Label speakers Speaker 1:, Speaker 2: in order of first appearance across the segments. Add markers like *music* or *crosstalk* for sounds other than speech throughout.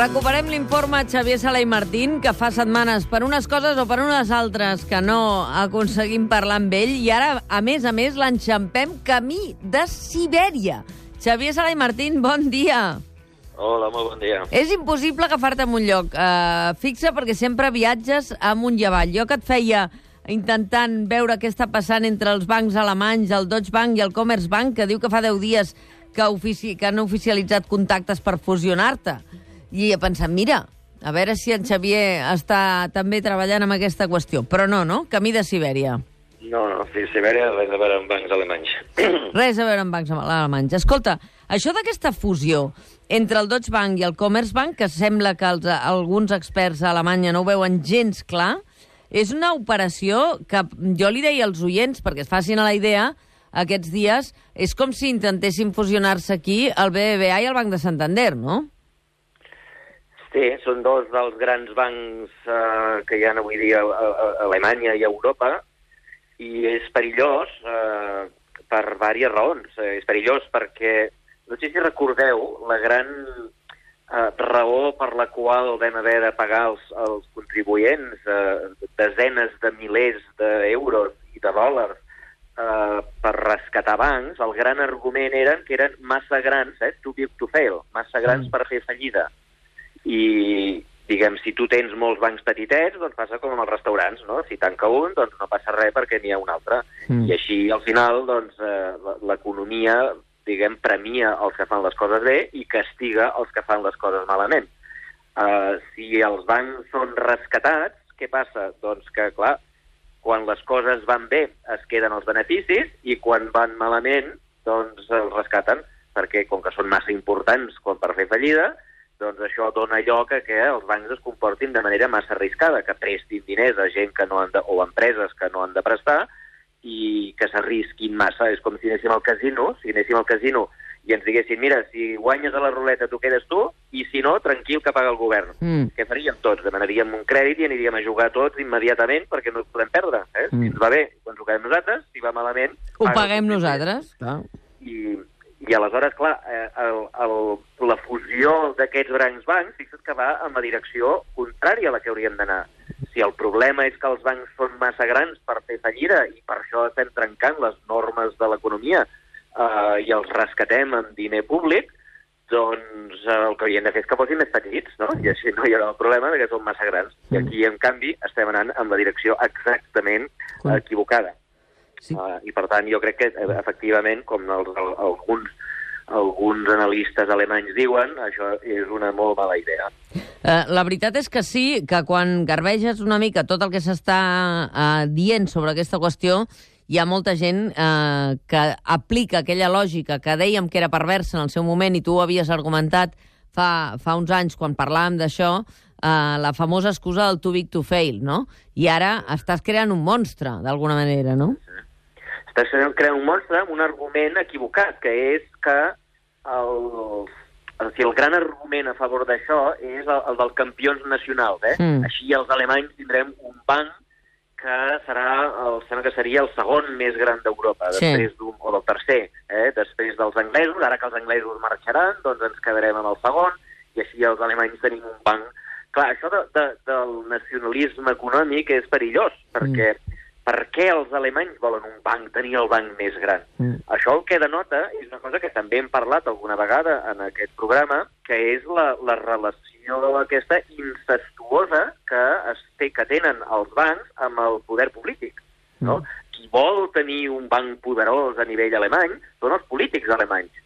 Speaker 1: Recuperem l'informe Xavier Sala i Martín, que fa setmanes per unes coses o per unes altres que no aconseguim parlar amb ell, i ara, a més a més, l'enxampem camí de Sibèria. Xavier Sala i Martín, bon dia.
Speaker 2: Hola, molt bon dia.
Speaker 1: És impossible agafar-te en un lloc uh, fixe perquè sempre viatges amunt i avall. Jo que et feia intentant veure què està passant entre els bancs alemanys, el Deutsche Bank i el Commerzbank, que diu que fa 10 dies que, ofici que han oficialitzat contactes per fusionar-te. I he pensat, mira, a veure si en Xavier està també treballant amb aquesta qüestió. Però no, no? Camí de Sibèria.
Speaker 2: No, no, sí, Sibèria res a veure amb bancs alemanys. *coughs*
Speaker 1: Res a veure amb bancs alemanys. Escolta, això d'aquesta fusió entre el Deutsche Bank i el Commerzbank, que sembla que els, alguns experts a Alemanya no ho veuen gens clar, és una operació que jo li deia als oients, perquè es facin a la idea, aquests dies, és com si intentessin fusionar-se aquí el BBVA i el Banc de Santander, no?
Speaker 2: Sí, són dos dels grans bancs eh, que hi ha avui dia a, a, a Alemanya i a Europa, i és perillós eh, per diverses raons. Eh, és perillós perquè, no sé si recordeu, la gran eh, raó per la qual vam haver de pagar els, els contribuents eh, desenes de milers d'euros i de dòlars eh, per rescatar bancs, el gran argument eren que eren massa grans, eh, too big to fail, massa grans
Speaker 1: Mm.
Speaker 2: per fer fallida. I, diguem, si tu tens molts bancs petitets, doncs passa com amb els restaurants, no? Si tanca un, doncs no passa res perquè n'hi ha un altre.
Speaker 1: Mm.
Speaker 2: I així, al final, doncs, eh, l'economia, diguem, premia els que fan les coses bé i castiga els que fan les coses malament. Uh, si els bancs són rescatats, què passa? Doncs que, clar, quan les coses van bé es queden els beneficis i quan van malament, doncs els rescaten, perquè com que són massa importants com per fer fallida, doncs això dona lloc a que els bancs es comportin de manera massa arriscada, que prestin diners a gent que no han de, o a empreses que no han de prestar i que s'arrisquin massa. És com si anéssim al casino, si anéssim al casino i ens diguessin, mira, si guanyes a la ruleta tu quedes tu, i si no, tranquil que paga el govern.
Speaker 1: Mm.
Speaker 2: Què faríem tots? Demanaríem un crèdit i aniríem a jugar tots immediatament perquè no podem perdre. Eh?
Speaker 1: Mm.
Speaker 2: Si ens va bé, ho quedem nosaltres, si va malament...
Speaker 1: Ho paguem nosaltres, clar.
Speaker 2: i, i aleshores, clar, eh, el, el, la fusió d'aquests grans bancs, fixa't que va en la direcció contrària a la que hauríem d'anar. Si el problema és que els bancs són massa grans per fer fallida i per això estem trencant les normes de l'economia eh, i els rescatem amb diner públic, doncs eh, el que haurien de fer és que fossin més petits, no? I així no hi haurà el problema de que són massa grans. I aquí, en canvi, estem anant en la direcció exactament equivocada.
Speaker 1: Sí.
Speaker 2: Uh, I per tant, jo crec que eh, efectivament, com els, el, alguns, alguns analistes alemanys diuen, això és una molt mala idea.
Speaker 1: Eh, la veritat és que sí, que quan garbeges una mica tot el que s'està eh, dient sobre aquesta qüestió, hi ha molta gent eh, que aplica aquella lògica que dèiem que era perversa en el seu moment i tu ho havies argumentat fa, fa uns anys quan parlàvem d'això, eh, la famosa excusa del too big to fail, no? I ara estàs creant un monstre, d'alguna manera, no?
Speaker 2: Estàs creant un monstre amb un argument equivocat, que és que el, o sigui, el gran argument a favor d'això és el, el del campions nacionals. Eh?
Speaker 1: Mm.
Speaker 2: Així els alemanys tindrem un banc que serà, el, sembla que seria el segon més gran d'Europa,
Speaker 1: Sí.
Speaker 2: després d'un, o del tercer, eh? després dels anglesos, ara que els anglesos marxaran, doncs ens quedarem amb el segon, i així els alemanys tenim un banc. Clar, això de, de, del nacionalisme econòmic és perillós, perquè per què els alemanys volen un banc, tenir el banc més gran?
Speaker 1: Mm.
Speaker 2: Això el que denota és una cosa que també hem parlat alguna vegada en aquest programa, que és la, la relació aquesta incestuosa que, es té, que tenen els bancs amb el poder polític. No?
Speaker 1: Mm.
Speaker 2: Qui vol tenir un banc poderós a nivell alemany són els polítics alemanys.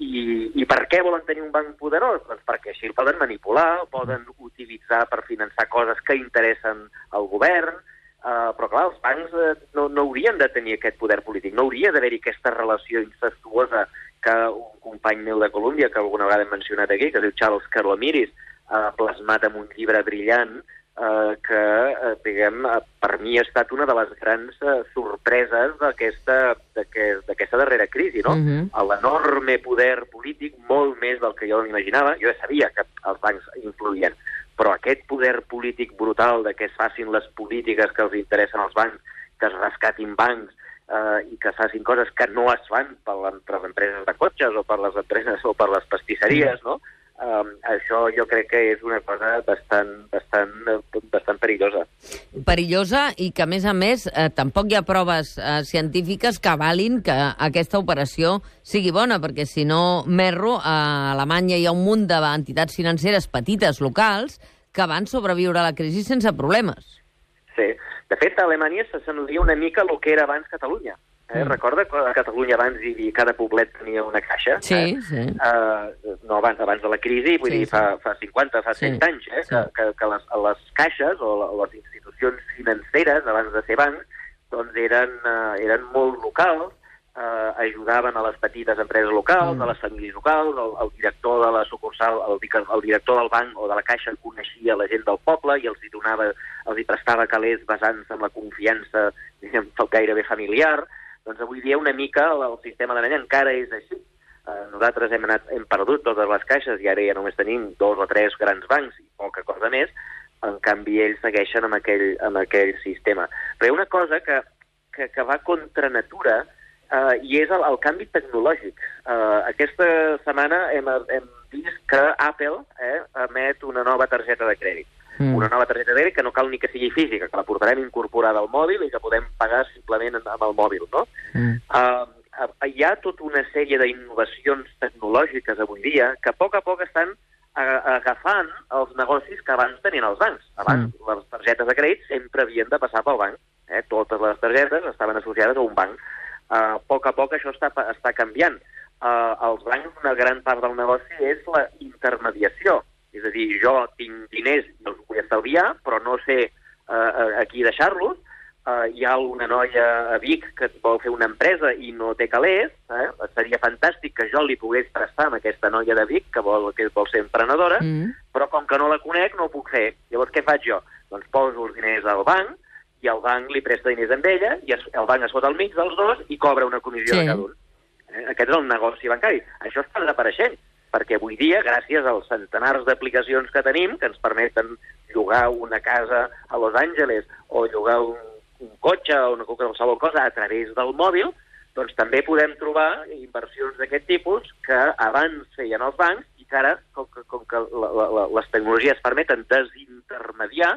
Speaker 2: I, I per què volen tenir un banc poderós? Doncs perquè així el poden manipular, el poden utilitzar per finançar coses que interessen al govern, Uh, però clar, els bancs uh, no, no haurien de tenir aquest poder polític, no hauria d'haver-hi aquesta relació incestuosa que un company meu de Colòmbia, que alguna vegada hem mencionat aquí, que es diu Charles Carlamiris, ha plasmat en un llibre brillant eh, que, eh, diguem, eh, per mi ha estat una de les grans eh, sorpreses d'aquesta d'aquest- d'aquesta darrera crisi, no?
Speaker 1: Mhm.
Speaker 2: L'enorme poder polític, molt més del que jo m'imaginava. Jo ja sabia que els bancs influïen, però aquest poder polític brutal de que es facin les polítiques que els interessen als bancs, que es rescatin bancs, eh, i que facin coses que no es fan per, les empreses de cotxes o per les empreses o per les pastisseries, no? Um, això jo crec que és una cosa bastant, bastant, bastant perillosa.
Speaker 1: Perillosa i que, a més a més, eh, tampoc hi ha proves eh, científiques que avalin que aquesta operació sigui bona, perquè si no, Merro, a Alemanya hi ha un munt d'entitats financeres petites, locals, que van sobreviure a la crisi sense problemes.
Speaker 2: Sí. De fet, a Alemanya s'assemblaria una mica el que era abans Catalunya. Eh? Mm. Recorda que a Catalunya abans hi, cada poblet tenia una caixa?
Speaker 1: Sí,
Speaker 2: eh?
Speaker 1: sí.
Speaker 2: Uh, no abans, abans de la crisi, vull sí, dir, fa, fa 50, fa 100 sí, anys, eh? Sí. Que, que, les, les caixes o les institucions financeres, abans de ser bancs, doncs eren, uh, eren molt locals, uh, ajudaven a les petites empreses locals, mm. a les famílies locals, el, el director de la sucursal, el, el director del banc o de la caixa coneixia la gent del poble i els hi donava, els hi prestava calés basant-se en la confiança diguem, gairebé familiar, doncs avui dia una mica el, el sistema alemany encara és així. Uh, nosaltres hem, anat, hem perdut totes les caixes i ara ja només tenim dos o tres grans bancs i poca cosa més, en canvi ells segueixen amb aquell, amb aquell sistema. Però hi ha una cosa que, que, que va contra natura uh, i és el, el canvi tecnològic. Uh, aquesta setmana hem, hem vist que Apple eh, emet una nova targeta de crèdit mm. una nova targeta de que no cal ni que sigui física, que la portarem incorporada al mòbil i que podem pagar simplement amb el mòbil, no? Mm. Uh, hi ha tota una sèrie d'innovacions tecnològiques avui dia que a poc a poc estan agafant els negocis que abans tenien els bancs. Abans mm. les targetes de crèdit sempre havien de passar pel banc. Eh? Totes les targetes estaven associades a un banc. Uh, a poc a poc això està, està canviant. Uh, els bancs, una gran part del negoci és la intermediació. És a dir, jo tinc diners i els estalviar, però no sé uh, a qui deixar-los. Uh, hi ha una noia a Vic que vol fer una empresa i no té calés. Eh? Seria fantàstic que jo li pogués prestar amb aquesta noia de Vic que vol, que vol ser emprenedora, mm. però com que no la conec no ho puc fer. Llavors què faig jo? Doncs poso els diners al banc i el banc li presta diners amb ella i el banc es fot al mig dels dos i cobra una comissió sí. de cada un. Eh? Aquest és el negoci bancari. Això està desapareixent perquè avui dia, gràcies als centenars d'aplicacions que tenim, que ens permeten llogar una casa a Los Angeles o llogar un, un cotxe o una qualsevol cosa a través del mòbil, doncs també podem trobar inversions d'aquest tipus que abans feien els bancs i que ara, com que, com que la, la, les tecnologies permeten desintermediar,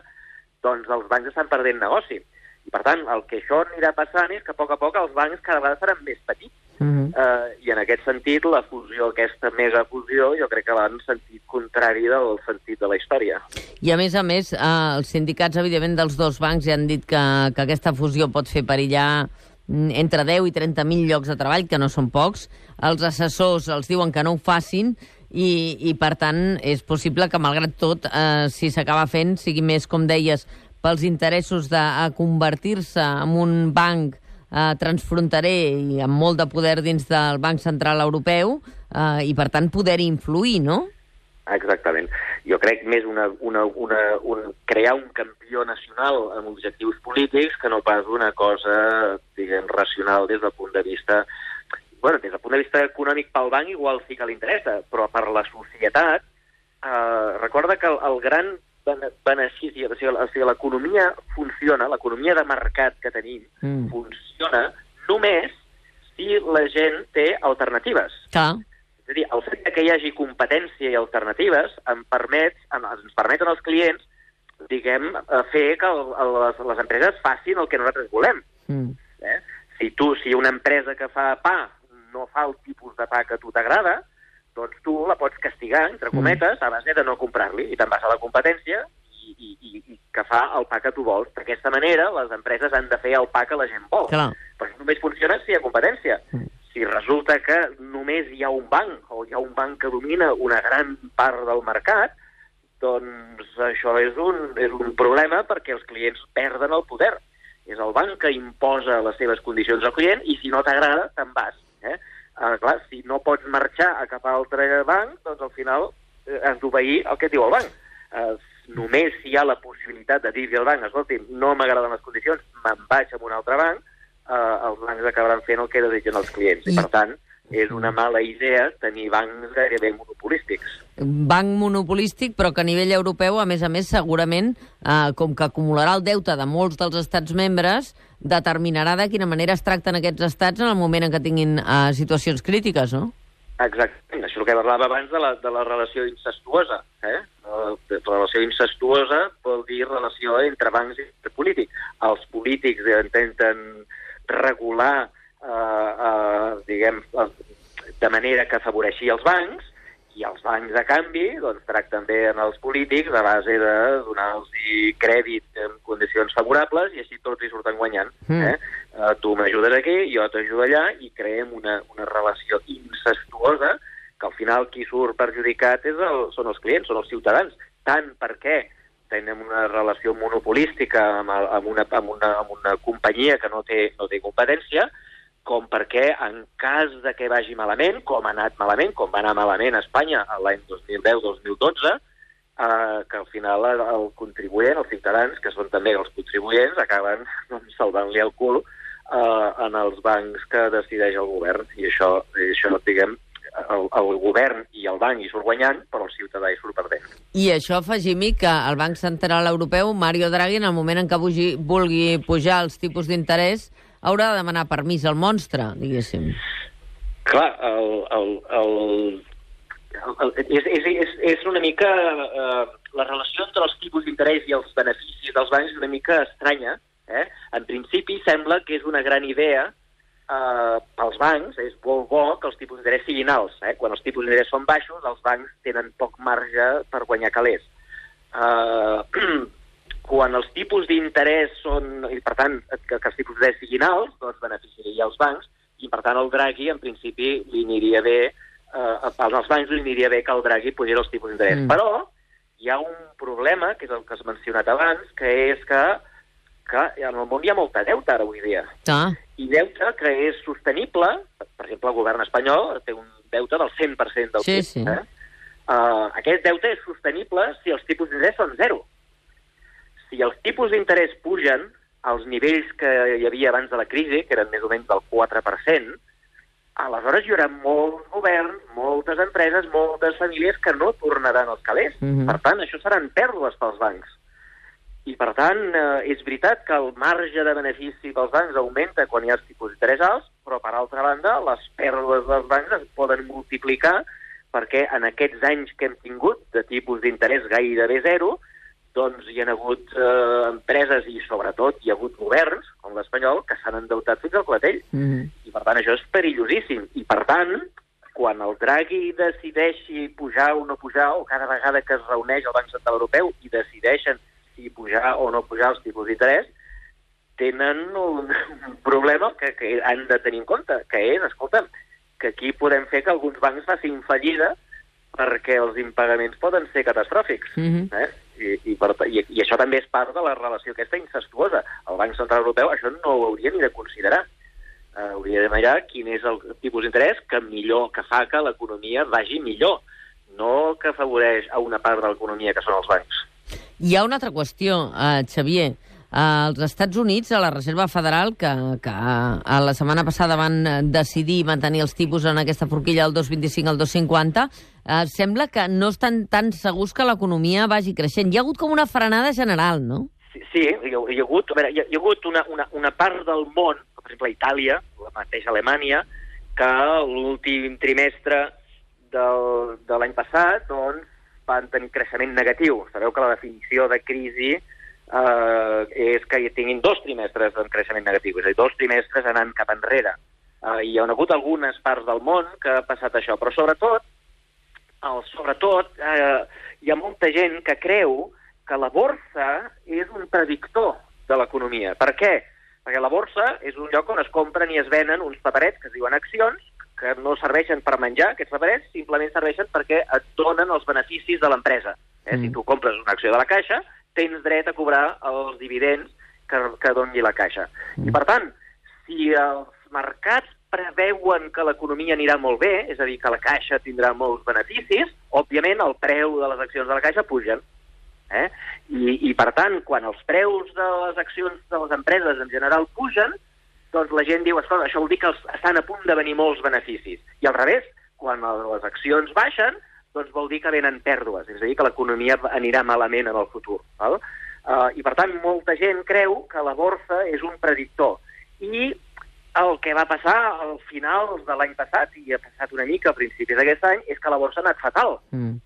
Speaker 2: doncs els bancs estan perdent negoci. I, per tant, el que això anirà passant és que a poc a poc els bancs cada vegada seran més petits Uh -huh. uh, I en aquest sentit, la fusió, aquesta megafusió, jo crec que va en sentit contrari del sentit de la història.
Speaker 1: I a més a més, uh, els sindicats, evidentment, dels dos bancs ja han dit que, que aquesta fusió pot fer perillar mm, entre 10 i 30.000 llocs de treball, que no són pocs. Els assessors els diuen que no ho facin i, i per tant, és possible que, malgrat tot, eh, si s'acaba fent, sigui més, com deies, pels interessos de convertir-se en un banc eh, transfronterer i amb molt de poder dins del Banc Central Europeu eh, i, per tant, poder influir, no?
Speaker 2: Exactament. Jo crec més una, una, una, un, crear un campió nacional amb objectius polítics que no pas una cosa, diguem, racional des del punt de vista... bueno, des del punt de vista econòmic pel banc igual sí que li interessa, però per la societat, eh, recorda que el, el gran benefici, o sigui, o sigui l'economia funciona, l'economia de mercat que tenim mm. funciona només si la gent té alternatives.
Speaker 1: Clar.
Speaker 2: És a dir, el fet que hi hagi competència i alternatives em permet, ens permeten als clients diguem, fer que el, les, les empreses facin el que nosaltres volem. Mm. Eh? Si tu, si una empresa que fa pa no fa el tipus de pa que a tu t'agrada, doncs tu la pots castigar, entre mm. cometes, a base de no comprar-li, i te'n vas a la competència i, i, i, i que fa el pa que tu vols. D'aquesta manera, les empreses han de fer el pa que la gent vol.
Speaker 1: Clar.
Speaker 2: Però només funciona si hi ha competència. Mm. Si resulta que només hi ha un banc, o hi ha un banc que domina una gran part del mercat, doncs això és un, és un problema perquè els clients perden el poder. És el banc que imposa les seves condicions al client i si no t'agrada, te'n vas. Eh? Uh, clar, si no pots marxar a cap altre banc, doncs al final eh, has d'obeir el que et diu el banc. Uh, només si hi ha la possibilitat de dir-li al banc, escolti, no m'agraden les condicions, me'n vaig a un altre banc, uh, els bancs acabaran fent el que desitgen els clients. I, I per tant, és una mala idea tenir bancs gairebé monopolístics.
Speaker 1: Banc monopolístic, però que a nivell europeu, a més a més, segurament, eh, com que acumularà el deute de molts dels estats membres, determinarà de quina manera es tracten aquests estats en el moment en què tinguin eh, situacions crítiques, no?
Speaker 2: Exactament, això és el que parlava abans de la, de la relació incestuosa. Eh? La relació incestuosa vol dir relació entre bancs i entre polítics. Els polítics intenten regular, eh, eh, diguem, de manera que afavoreixi els bancs, i els bancs, a canvi, doncs, tracten bé en els polítics a base de donar-los crèdit en condicions favorables i així tots hi surten guanyant. Mm. Eh? Uh, tu m'ajudes aquí, jo t'ajudo allà i creem una, una relació incestuosa que al final qui surt perjudicat és el, són els clients, són els ciutadans. Tant perquè tenim una relació monopolística amb, amb, una, amb, una, amb una companyia que no té, no té competència, com perquè en cas de que vagi malament, com ha anat malament, com va anar malament a Espanya l'any 2010-2012, eh, que al final el, contribuent, els ciutadans, que són també els contribuents, acaben doncs, salvant-li el cul eh, en els bancs que decideix el govern. I això, això diguem, el, el govern i el banc hi surt guanyant, però el ciutadà hi surt perdent.
Speaker 1: I això afegim que el Banc Central Europeu, Mario Draghi, en el moment en què vulgui pujar els tipus d'interès, haurà de demanar permís al monstre, diguéssim.
Speaker 2: Clar, el, el, el, el, és, és, és, una mica... Eh, la relació entre els tipus d'interès i els beneficis dels bancs és una mica estranya. Eh? En principi sembla que és una gran idea eh, pels bancs, és molt bo que els tipus d'interès siguin alts. Eh? Quan els tipus d'interès són baixos, els bancs tenen poc marge per guanyar calés. Eh, *clears throat* quan els tipus d'interès són, i per tant, que, que els tipus d'interès siguin alts, doncs beneficiaria els bancs, i per tant el Draghi, en principi, li aniria bé, eh, als bancs li aniria bé que el Draghi pugés els tipus d'interès. Mm. Però hi ha un problema, que és el que has mencionat abans, que és que, que en el món hi ha molta deuta ara avui dia.
Speaker 1: Ah.
Speaker 2: I deute que és sostenible, per exemple, el govern espanyol té un deute del 100% del
Speaker 1: sí,
Speaker 2: PIB.
Speaker 1: Sí.
Speaker 2: Eh? Uh, aquest deute és sostenible si els tipus d'interès són zero si els tipus d'interès pugen als nivells que hi havia abans de la crisi, que eren més o menys del 4%, aleshores hi haurà molts governs, moltes empreses, moltes famílies que no tornaran als calés. Mm -hmm. Per tant, això seran pèrdues pels bancs. I, per tant, eh, és veritat que el marge de benefici dels bancs augmenta quan hi ha els tipus d'interès alts, però, per altra banda, les pèrdues dels bancs es poden multiplicar perquè en aquests anys que hem tingut de tipus d'interès gairebé zero, doncs hi ha hagut eh, empreses i sobretot hi ha hagut governs, com l'espanyol, que s'han endeutat fins al clatell. Mm -hmm. I per tant això és perillosíssim. I per tant, quan el Draghi decideixi pujar o no pujar, o cada vegada que es reuneix el Banc Central Europeu i decideixen si pujar o no pujar els tipus d'interès, tenen un, un problema que, que han de tenir en compte, que és, escolta'm, que aquí podem fer que alguns bancs facin fallida perquè els impagaments poden ser catastròfics. Mm -hmm. eh? I, i, per, i, I això també és part de la relació aquesta incestuosa. El Banc Central Europeu això no ho hauria ni de considerar. Uh, hauria de mirar quin és el tipus d'interès que millor que fa que l'economia vagi millor, no que afavoreix a una part de l'economia que són els bancs.
Speaker 1: Hi ha una altra qüestió, uh, Xavier als Estats Units, a la Reserva Federal, que, que a la setmana passada van decidir mantenir els tipus en aquesta forquilla del 2,25 al 2,50, eh, sembla que no estan tan segurs que l'economia vagi creixent. Hi ha hagut com una frenada general, no?
Speaker 2: Sí, sí hi, ha, hi, ha hagut, a veure, hi, ha, hi ha hagut una, una, una part del món, per exemple Itàlia, la mateixa Alemanya, que l'últim trimestre del, de l'any passat doncs, van tenir creixement negatiu. Sabeu que la definició de crisi eh, és que hi tinguin dos trimestres en creixement negatiu, és a dir, dos trimestres anant cap enrere. Eh, hi ha hagut algunes parts del món que ha passat això, però sobretot, el, sobretot eh, hi ha molta gent que creu que la borsa és un predictor de l'economia. Per què? Perquè la borsa és un lloc on es compren i es venen uns paperets que es diuen accions, que no serveixen per menjar, aquests paperets, simplement serveixen perquè et donen els beneficis de l'empresa. Eh? Mm. Si tu compres una acció de la Caixa, tens dret a cobrar els dividends que, que doni la caixa. Mm. I, per tant, si els mercats preveuen que l'economia anirà molt bé, és a dir, que la caixa tindrà molts beneficis, òbviament el preu de les accions de la caixa pugen. Eh? I, I, per tant, quan els preus de les accions de les empreses en general pugen, doncs la gent diu, escolta, això vol dir que els, estan a punt de venir molts beneficis. I al revés, quan les accions baixen, doncs vol dir que venen pèrdues, és a dir, que l'economia anirà malament en el futur. Val? Uh, I, per tant, molta gent creu que la borsa és un predictor. I el que va passar al final de l'any passat, i ha passat una mica a principis d'aquest any, és que la borsa ha anat fatal.
Speaker 1: Mm.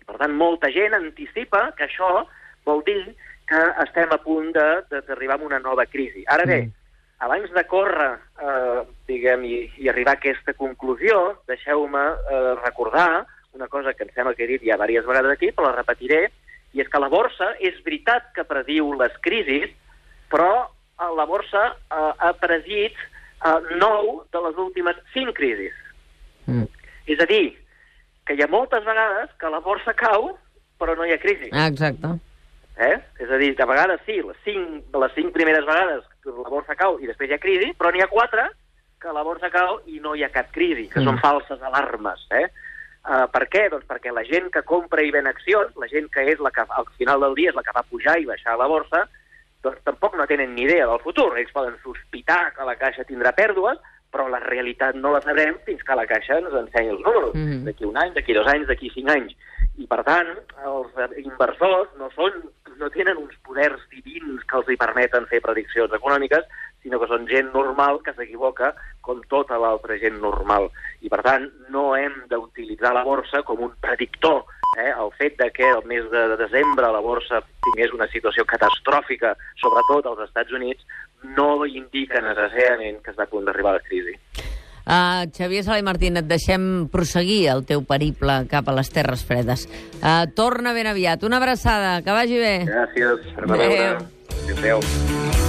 Speaker 2: I, per tant, molta gent anticipa que això vol dir que estem a punt d'arribar a una nova crisi. Ara bé,
Speaker 1: Mm.
Speaker 2: abans de córrer, eh, diguem, i, i arribar a aquesta conclusió, deixeu-me eh, recordar una cosa que em sembla que he dit ja diverses vegades aquí, però la repetiré, i és que la borsa és veritat que prediu les crisis, però eh, la borsa eh, ha predit eh, nou de les últimes cinc crisis.
Speaker 1: Mm.
Speaker 2: És a dir, que hi ha moltes vegades que la borsa cau, però no hi ha crisi.
Speaker 1: Ah, exacte.
Speaker 2: Eh? És a dir, que a vegades sí, les cinc, les cinc primeres vegades que la borsa cau i després hi ha crisi, però n'hi ha quatre que la borsa cau i no hi ha cap crisi, que
Speaker 1: Mm.
Speaker 2: mm. són falses alarmes. Eh? Uh, per què? Doncs perquè la gent que compra i ven accions, la gent que és la que al final del dia és la que va pujar i baixar la borsa, doncs tampoc no tenen ni idea del futur. Ells poden sospitar que la caixa tindrà pèrdues, però la realitat no la sabrem fins que la caixa ens ensenyi els números.
Speaker 1: Mhm.
Speaker 2: D'aquí un any, d'aquí dos anys, d'aquí cinc anys. I, per tant, els inversors no, són, no tenen uns poders divins que els hi permeten fer prediccions econòmiques, sinó que són gent normal que s'equivoca com tota l'altra gent normal. I, per tant, no hem d'utilitzar la borsa com un predictor. Eh? El fet de que el mes de desembre la borsa tingués una situació catastròfica, sobretot als Estats Units, no indica necessàriament que està a punt d'arribar a la crisi.
Speaker 1: Uh, Xavier Sala i Martín, et deixem proseguir el teu periple cap a les Terres Fredes. Uh, torna ben aviat. Una abraçada, que vagi bé.
Speaker 2: Gràcies.
Speaker 1: Adéu.
Speaker 2: veure. Adéu.